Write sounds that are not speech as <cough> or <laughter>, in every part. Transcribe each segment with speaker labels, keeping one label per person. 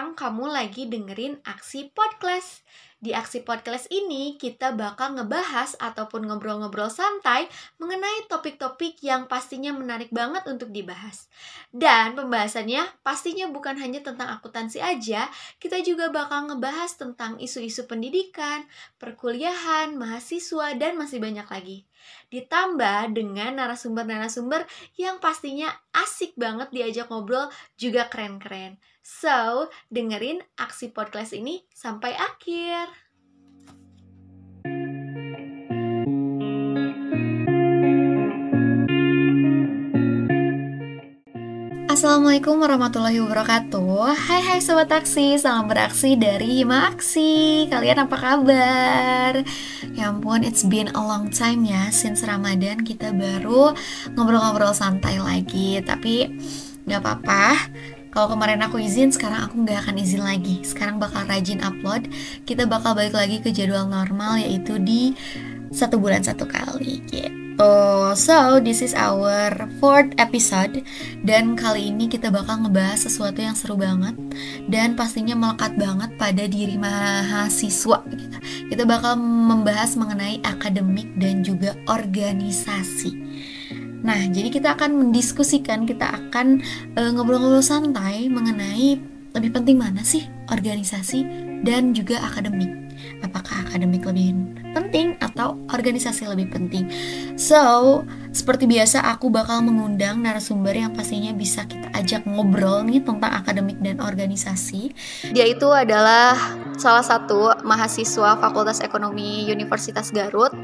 Speaker 1: Sekarang kamu lagi dengerin Aksi Podcast. Di Aksi Podcast ini kita bakal ngebahas ataupun ngobrol-ngobrol santai mengenai topik-topik yang pastinya menarik banget untuk dibahas. Dan pembahasannya pastinya bukan hanya tentang akuntansi aja, kita juga bakal ngebahas tentang isu-isu pendidikan, perkuliahan, mahasiswa, dan masih banyak lagi. Ditambah dengan narasumber-narasumber yang pastinya asik banget diajak ngobrol juga keren-keren. So, dengerin aksi podcast ini sampai akhir. Assalamualaikum warahmatullahi wabarakatuh Hai hai sobat aksi, salam beraksi dari Hima Aksi Kalian apa kabar? Ya ampun, it's been a long time ya Since Ramadan kita baru ngobrol-ngobrol santai lagi Tapi gak apa-apa kalau kemarin aku izin, sekarang aku nggak akan izin lagi. Sekarang bakal rajin upload. Kita bakal balik lagi ke jadwal normal, yaitu di satu bulan satu kali gitu. So, this is our fourth episode Dan kali ini kita bakal ngebahas sesuatu yang seru banget Dan pastinya melekat banget pada diri mahasiswa gitu. Kita bakal membahas mengenai akademik dan juga organisasi Nah, jadi kita akan mendiskusikan, kita akan ngobrol ngobrol-ngobrol santai mengenai lebih penting mana sih organisasi dan juga akademik. Apakah akademik lebih penting atau organisasi lebih penting? So, seperti biasa aku bakal mengundang narasumber yang pastinya bisa kita ajak ngobrol nih tentang akademik dan organisasi. Dia itu adalah salah satu mahasiswa Fakultas Ekonomi Universitas Garut.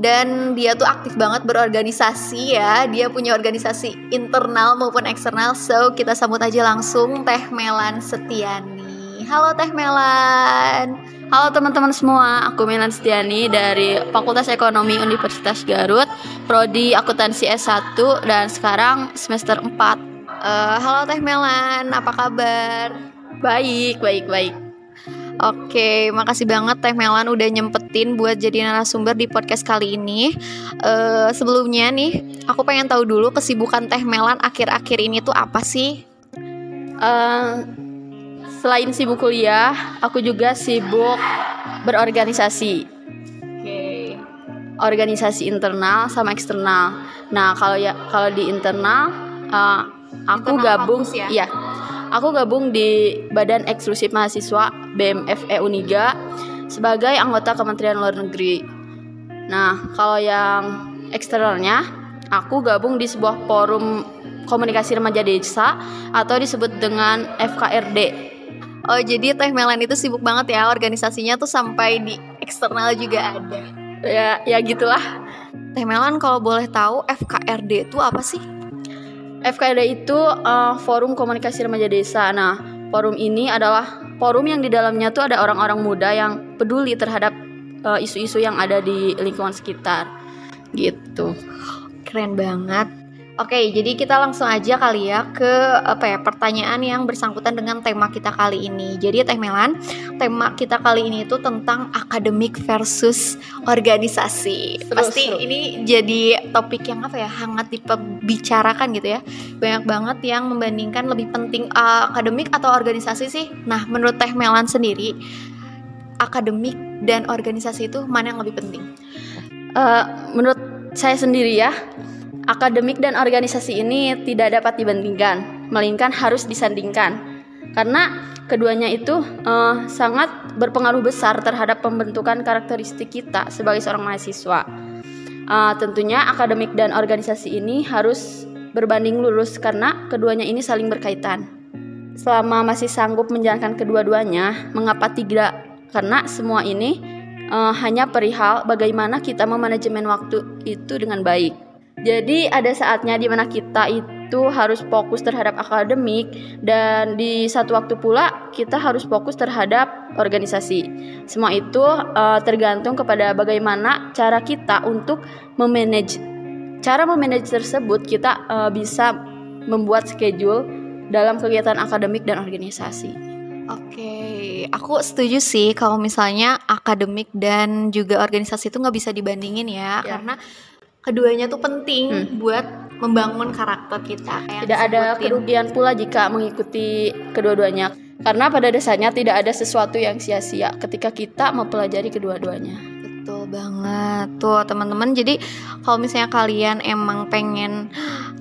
Speaker 1: Dan dia tuh aktif banget berorganisasi ya. Dia punya organisasi internal maupun eksternal. So kita sambut aja langsung Teh Melan Setiani. Halo Teh Melan
Speaker 2: Halo teman-teman semua, aku Melan Setiani dari Fakultas Ekonomi Universitas Garut, Prodi Akuntansi S1 dan sekarang semester 4. Uh,
Speaker 1: eh, halo Teh Melan, apa kabar?
Speaker 2: Baik, baik, baik.
Speaker 1: Oke, makasih banget Teh Melan udah nyempetin buat jadi narasumber di podcast kali ini. Uh, sebelumnya nih, aku pengen tahu dulu kesibukan Teh Melan akhir-akhir ini tuh apa sih?
Speaker 2: Uh, selain sibuk kuliah, aku juga sibuk berorganisasi. Oke. Organisasi internal sama eksternal. Nah, kalau ya kalau di internal, uh, aku internal gabung ya. Iya Aku gabung di Badan Eksklusif Mahasiswa BMFE Uniga sebagai anggota Kementerian Luar Negeri. Nah, kalau yang eksternalnya, aku gabung di sebuah forum komunikasi remaja desa atau disebut dengan FKRD.
Speaker 1: Oh, jadi Teh Melan itu sibuk banget ya organisasinya tuh sampai di eksternal juga ada.
Speaker 2: Ya, ya gitulah.
Speaker 1: Teh Melan kalau boleh tahu FKRD itu apa sih?
Speaker 2: FKD itu uh, forum komunikasi remaja desa. Nah, forum ini adalah forum yang di dalamnya tuh ada orang-orang muda yang peduli terhadap uh, isu-isu uh, yang ada di lingkungan sekitar. Gitu.
Speaker 1: Keren banget. Oke, jadi kita langsung aja kali ya ke apa ya pertanyaan yang bersangkutan dengan tema kita kali ini. Jadi Teh Melan, tema kita kali ini itu tentang akademik versus organisasi. Seru, Pasti seru. ini jadi topik yang apa ya hangat dibicarakan gitu ya. Banyak banget yang membandingkan lebih penting uh, akademik atau organisasi sih. Nah, menurut Teh Melan sendiri, akademik dan organisasi itu mana yang lebih penting?
Speaker 2: Uh, menurut saya sendiri ya Akademik dan organisasi ini tidak dapat dibandingkan, melainkan harus disandingkan. Karena keduanya itu uh, sangat berpengaruh besar terhadap pembentukan karakteristik kita sebagai seorang mahasiswa. Uh, tentunya akademik dan organisasi ini harus berbanding lurus karena keduanya ini saling berkaitan. Selama masih sanggup menjalankan kedua-duanya, mengapa tidak? Karena semua ini uh, hanya perihal bagaimana kita memanajemen waktu itu dengan baik. Jadi ada saatnya di mana kita itu harus fokus terhadap akademik dan di satu waktu pula kita harus fokus terhadap organisasi. Semua itu uh, tergantung kepada bagaimana cara kita untuk memanage. Cara memanage tersebut kita uh, bisa membuat schedule dalam kegiatan akademik dan organisasi.
Speaker 1: Oke, aku setuju sih kalau misalnya akademik dan juga organisasi itu nggak bisa dibandingin ya, ya. karena keduanya tuh penting hmm. buat membangun karakter kita
Speaker 2: kayak tidak ada kerugian pula jika mengikuti kedua-duanya Karena pada dasarnya tidak ada sesuatu yang sia-sia ketika kita mempelajari kedua-duanya.
Speaker 1: Betul banget. Tuh, teman-teman. Jadi, kalau misalnya kalian emang pengen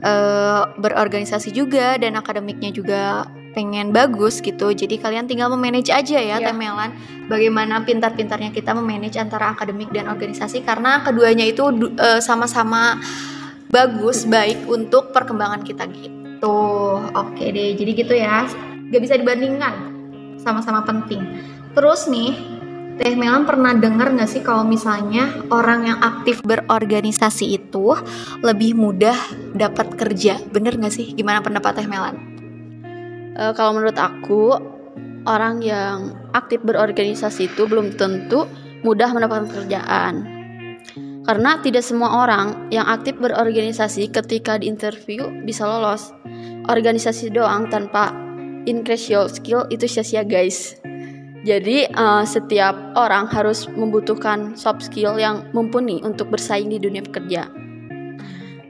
Speaker 1: uh, berorganisasi juga dan akademiknya juga pengen bagus gitu. Jadi kalian tinggal memanage aja ya, yeah. Temelan. Bagaimana pintar-pintarnya kita memanage antara akademik dan organisasi karena keduanya itu uh, sama-sama bagus, baik untuk perkembangan kita gitu. Oke deh, jadi gitu ya gak bisa dibandingkan sama-sama penting terus nih Teh Melan pernah dengar gak sih kalau misalnya orang yang aktif berorganisasi itu lebih mudah dapat kerja? Bener gak sih? Gimana pendapat Teh Melan?
Speaker 2: Uh, kalau menurut aku, orang yang aktif berorganisasi itu belum tentu mudah mendapatkan pekerjaan. Karena tidak semua orang yang aktif berorganisasi ketika diinterview bisa lolos. Organisasi doang tanpa increase your skill itu sia-sia guys. Jadi uh, setiap orang harus membutuhkan soft skill yang mumpuni untuk bersaing di dunia pekerja.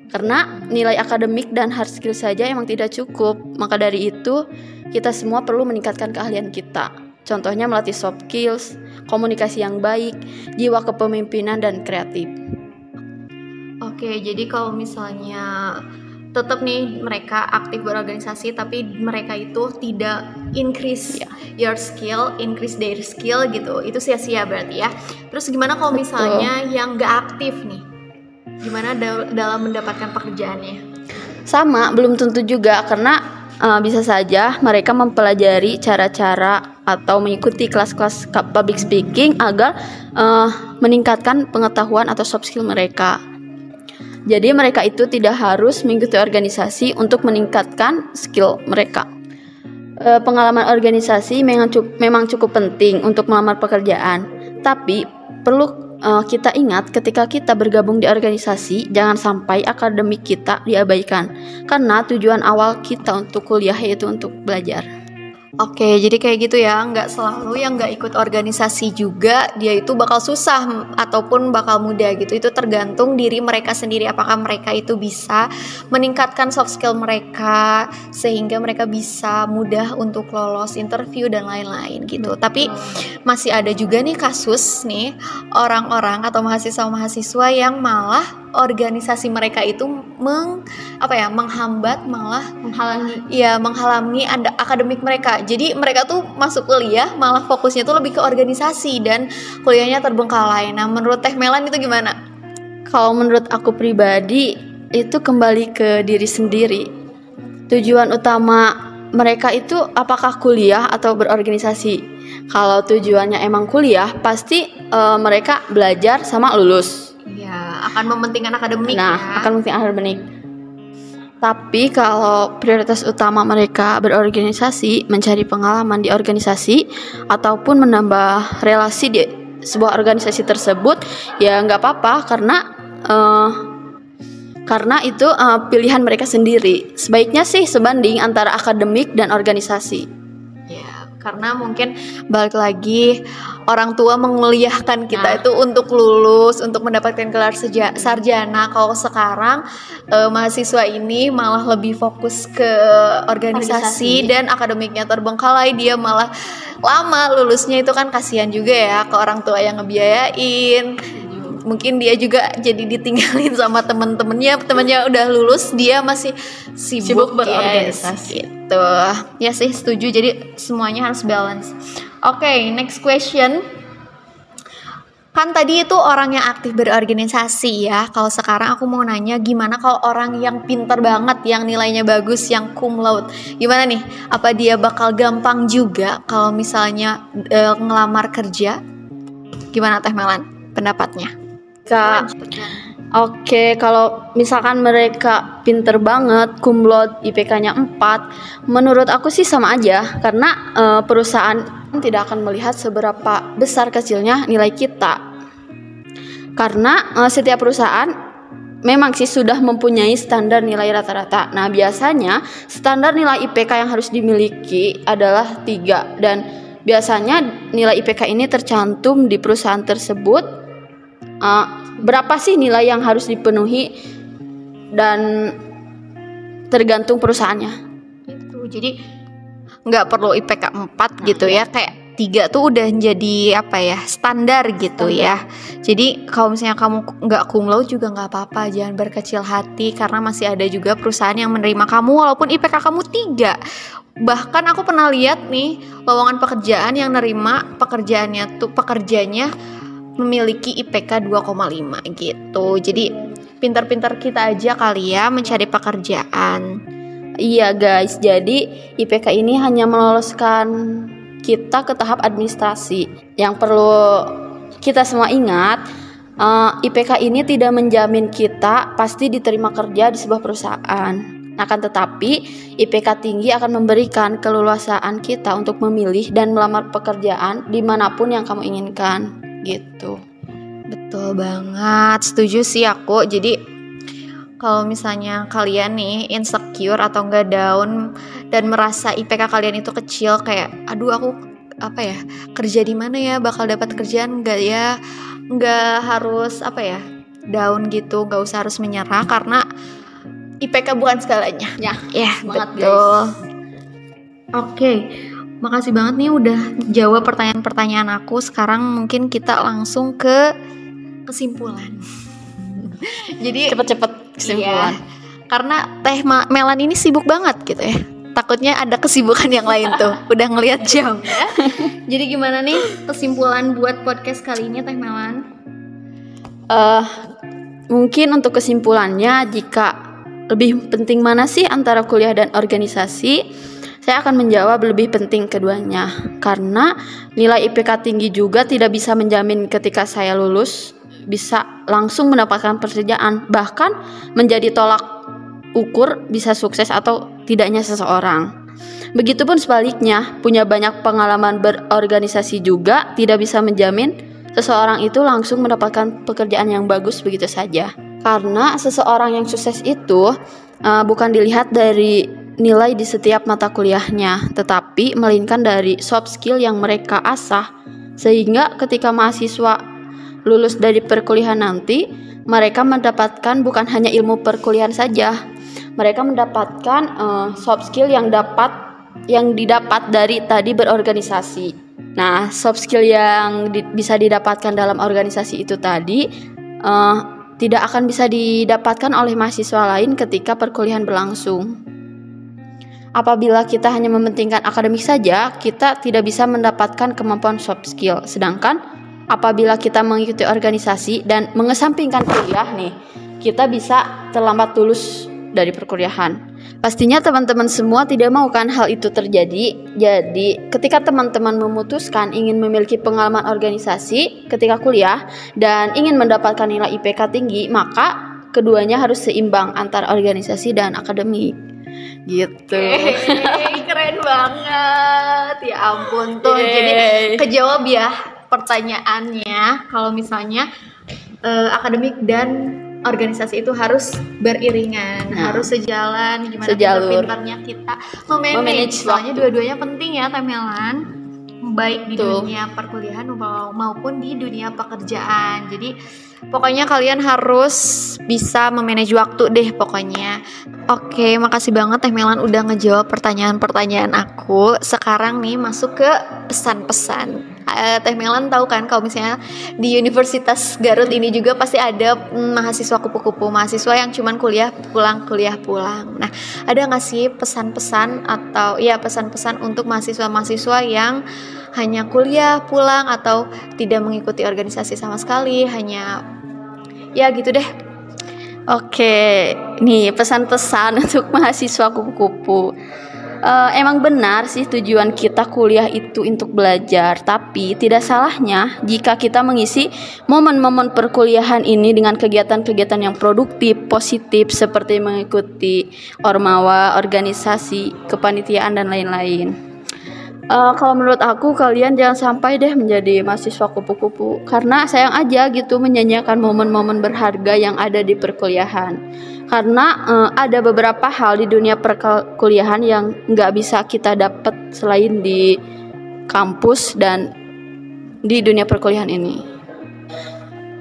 Speaker 2: Karena nilai akademik dan hard skill saja emang tidak cukup. Maka dari itu, kita semua perlu meningkatkan keahlian kita. Contohnya melatih soft skills, komunikasi yang baik, jiwa kepemimpinan dan kreatif.
Speaker 1: Oke, jadi kalau misalnya tetap nih mereka aktif berorganisasi tapi mereka itu tidak increase yeah. your skill, increase their skill gitu. Itu sia-sia berarti ya. Terus gimana kalau misalnya Betul. yang gak aktif nih? Gimana da dalam mendapatkan pekerjaannya?
Speaker 2: Sama, belum tentu juga karena uh, bisa saja mereka mempelajari cara-cara atau mengikuti kelas-kelas public speaking agar uh, meningkatkan pengetahuan atau soft skill mereka. Jadi mereka itu tidak harus mengikuti organisasi untuk meningkatkan skill mereka. E, pengalaman organisasi memang cukup, memang cukup penting untuk melamar pekerjaan, tapi perlu e, kita ingat ketika kita bergabung di organisasi, jangan sampai akademik kita diabaikan, karena tujuan awal kita untuk kuliah yaitu untuk belajar.
Speaker 1: Oke, jadi kayak gitu ya, nggak selalu yang nggak ikut organisasi juga dia itu bakal susah ataupun bakal mudah gitu. Itu tergantung diri mereka sendiri apakah mereka itu bisa meningkatkan soft skill mereka sehingga mereka bisa mudah untuk lolos interview dan lain-lain gitu. Tapi masih ada juga nih kasus nih orang-orang atau mahasiswa-mahasiswa yang malah organisasi mereka itu meng apa ya menghambat malah
Speaker 2: menghalangi.
Speaker 1: Ya menghalangi anda akademik mereka. Jadi mereka tuh masuk kuliah malah fokusnya tuh lebih ke organisasi dan kuliahnya terbengkalai. Nah menurut Teh Melan itu gimana?
Speaker 2: Kalau menurut aku pribadi itu kembali ke diri sendiri. Tujuan utama mereka itu apakah kuliah atau berorganisasi kalau tujuannya emang kuliah pasti uh, mereka belajar sama lulus
Speaker 1: Iya, akan mementingkan akademik
Speaker 2: nah,
Speaker 1: ya.
Speaker 2: akan mementingkan akademik. Tapi kalau prioritas utama mereka berorganisasi, mencari pengalaman di organisasi, ataupun menambah relasi di sebuah organisasi tersebut, ya nggak apa-apa karena uh, karena itu uh, pilihan mereka sendiri. Sebaiknya sih sebanding antara akademik dan organisasi.
Speaker 1: Karena mungkin balik lagi orang tua menguliahkan kita nah. itu untuk lulus untuk mendapatkan gelar sarjana. Kalau sekarang uh, mahasiswa ini malah lebih fokus ke organisasi, organisasi. dan akademiknya terbengkalai. Dia malah lama lulusnya itu kan kasihan juga ya ke orang tua yang ngebiayain mungkin dia juga jadi ditinggalin sama temen-temennya. Temennya udah lulus dia masih sibuk,
Speaker 2: sibuk berorganisasi.
Speaker 1: yes, gitu. Ya sih setuju. Jadi semuanya harus balance. Oke okay, next question. Kan tadi itu orang yang aktif berorganisasi ya. Kalau sekarang aku mau nanya gimana kalau orang yang pinter banget yang nilainya bagus yang cum laude? Gimana nih? Apa dia bakal gampang juga kalau misalnya e, ngelamar kerja? Gimana Teh Melan pendapatnya
Speaker 2: Kak. Oke, kalau misalkan mereka pinter banget, kumlot IPK-nya 4, menurut aku sih sama aja karena uh, perusahaan tidak akan melihat seberapa besar kecilnya nilai kita. Karena uh, setiap perusahaan memang sih sudah mempunyai standar nilai rata-rata. Nah, biasanya standar nilai IPK yang harus dimiliki adalah 3 dan biasanya nilai IPK ini tercantum di perusahaan tersebut uh, berapa sih nilai yang harus dipenuhi dan tergantung perusahaannya?
Speaker 1: Itu jadi nggak perlu IPK 4 nah, gitu ya. ya kayak tiga tuh udah jadi apa ya standar gitu standar. ya. Jadi kalau misalnya kamu nggak kumlau juga nggak apa-apa. Jangan berkecil hati karena masih ada juga perusahaan yang menerima kamu walaupun IPK kamu tiga. Bahkan aku pernah lihat nih lowongan pekerjaan yang nerima pekerjaannya tuh pekerjanya memiliki IPK 2,5 gitu. Jadi pintar-pintar kita aja kali ya mencari pekerjaan.
Speaker 2: Iya guys. Jadi IPK ini hanya meloloskan kita ke tahap administrasi. Yang perlu kita semua ingat uh, eh, IPK ini tidak menjamin kita pasti diterima kerja di sebuah perusahaan. Akan tetapi, IPK tinggi akan memberikan keleluasaan kita untuk memilih dan melamar pekerjaan di mana pun yang kamu inginkan, gitu.
Speaker 1: Betul banget, setuju sih aku. Jadi kalau misalnya kalian nih insecure atau enggak down dan merasa IPK kalian itu kecil kayak aduh aku apa ya kerja di mana ya bakal dapat kerjaan enggak ya enggak harus apa ya down gitu nggak usah harus menyerah karena IPK bukan segalanya.
Speaker 2: Ya, ya
Speaker 1: semangat betul. Guys. Oke, makasih banget nih udah jawab pertanyaan-pertanyaan aku. Sekarang mungkin kita langsung ke kesimpulan. <laughs>
Speaker 2: Jadi cepet-cepet kesimpulan. Iya,
Speaker 1: karena Teh Melan ini sibuk banget gitu ya. Takutnya ada kesibukan yang lain tuh. <laughs> Udah ngelihat jam ya. Jadi gimana nih kesimpulan buat podcast kali ini Teh Melan?
Speaker 2: Uh, mungkin untuk kesimpulannya jika lebih penting mana sih antara kuliah dan organisasi? Saya akan menjawab lebih penting keduanya karena nilai IPK tinggi juga tidak bisa menjamin ketika saya lulus bisa langsung mendapatkan pekerjaan bahkan menjadi tolak ukur bisa sukses atau tidaknya seseorang. Begitupun sebaliknya, punya banyak pengalaman berorganisasi juga tidak bisa menjamin seseorang itu langsung mendapatkan pekerjaan yang bagus begitu saja. Karena seseorang yang sukses itu uh, bukan dilihat dari nilai di setiap mata kuliahnya, tetapi melainkan dari soft skill yang mereka asah. Sehingga ketika mahasiswa lulus dari perkuliahan nanti, mereka mendapatkan bukan hanya ilmu perkuliahan saja, mereka mendapatkan uh, soft skill yang dapat yang didapat dari tadi berorganisasi. Nah, soft skill yang di, bisa didapatkan dalam organisasi itu tadi uh, tidak akan bisa didapatkan oleh mahasiswa lain ketika perkuliahan berlangsung. Apabila kita hanya mementingkan akademik saja, kita tidak bisa mendapatkan kemampuan soft skill. Sedangkan apabila kita mengikuti organisasi dan mengesampingkan kuliah nih, kita bisa terlambat lulus dari perkuliahan. Pastinya teman-teman semua tidak mau kan hal itu terjadi. Jadi, ketika teman-teman memutuskan ingin memiliki pengalaman organisasi ketika kuliah dan ingin mendapatkan nilai IPK tinggi, maka keduanya harus seimbang antara organisasi dan akademik. Gitu.
Speaker 1: Hey, keren banget. Ya ampun tuh. Yay. Jadi kejawab ya pertanyaannya kalau misalnya uh, akademik dan organisasi itu harus beriringan, nah. harus sejalan gimana
Speaker 2: Sejalur.
Speaker 1: pintarnya kita memanage. memanage Soalnya dua-duanya penting ya Temelan baik di Tuh. dunia perkuliahan maupun di dunia pekerjaan. Jadi pokoknya kalian harus bisa memanage waktu deh pokoknya. Oke, makasih banget Teh Melan udah ngejawab pertanyaan-pertanyaan aku. Sekarang nih masuk ke pesan-pesan uh, Teh Melan tahu kan kalau misalnya di Universitas Garut ini juga pasti ada mm, mahasiswa kupu-kupu, mahasiswa yang cuman kuliah pulang kuliah pulang. Nah, ada nggak sih pesan-pesan atau ya pesan-pesan untuk mahasiswa-mahasiswa yang hanya kuliah pulang atau tidak mengikuti organisasi sama sekali, hanya ya gitu deh.
Speaker 2: Oke, nih pesan-pesan <laughs> untuk mahasiswa kupu-kupu uh, emang benar sih tujuan kita kuliah itu untuk belajar, tapi tidak salahnya jika kita mengisi momen-momen perkuliahan ini dengan kegiatan-kegiatan yang produktif, positif seperti mengikuti ormawa, organisasi, kepanitiaan dan lain-lain. Uh, kalau menurut aku kalian jangan sampai deh menjadi mahasiswa kupu-kupu karena sayang aja gitu menyanyiakan momen-momen berharga yang ada di perkuliahan karena uh, ada beberapa hal di dunia perkuliahan yang nggak bisa kita dapat selain di kampus dan di dunia perkuliahan ini.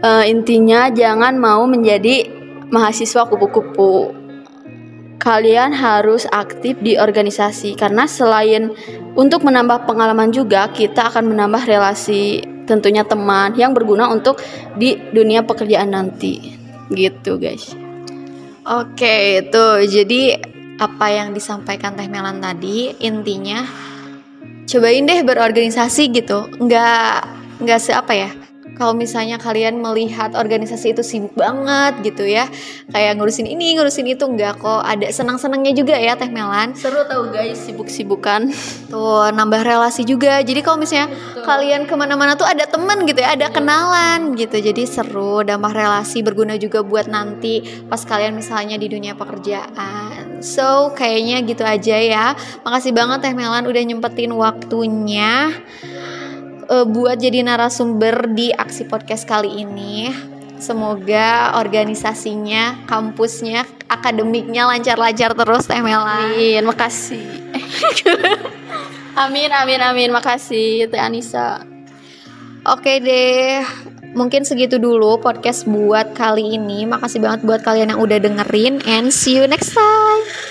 Speaker 2: Uh, intinya jangan mau menjadi mahasiswa kupu-kupu. kalian harus aktif di organisasi karena selain untuk menambah pengalaman juga kita akan menambah relasi tentunya teman yang berguna untuk di dunia pekerjaan nanti gitu guys
Speaker 1: Oke, itu jadi apa yang disampaikan Teh Melan tadi intinya cobain deh berorganisasi gitu. Nggak nggak se apa ya? Kalau misalnya kalian melihat organisasi itu sibuk banget gitu ya kayak ngurusin ini ngurusin itu enggak kok. Ada senang-senangnya juga ya Teh Melan.
Speaker 2: Seru tau guys. Sibuk-sibukan.
Speaker 1: Tuh nambah relasi juga. Jadi kalau misalnya Betul. kalian ke mana-mana tuh ada temen gitu ya ada kenalan gitu. Jadi seru nambah relasi berguna juga buat nanti pas kalian misalnya di dunia pekerjaan. So kayaknya gitu aja ya. Makasih banget Teh Melan udah nyempetin waktunya uh, buat jadi narasumber di aksi podcast kali ini. Semoga organisasinya, kampusnya, akademiknya lancar-lancar terus Teh Mela.
Speaker 2: Amin, makasih. <laughs> amin, amin, amin, makasih Teh Anissa.
Speaker 1: Oke deh, mungkin segitu dulu podcast buat kali ini. Makasih banget buat kalian yang udah dengerin and see you next time.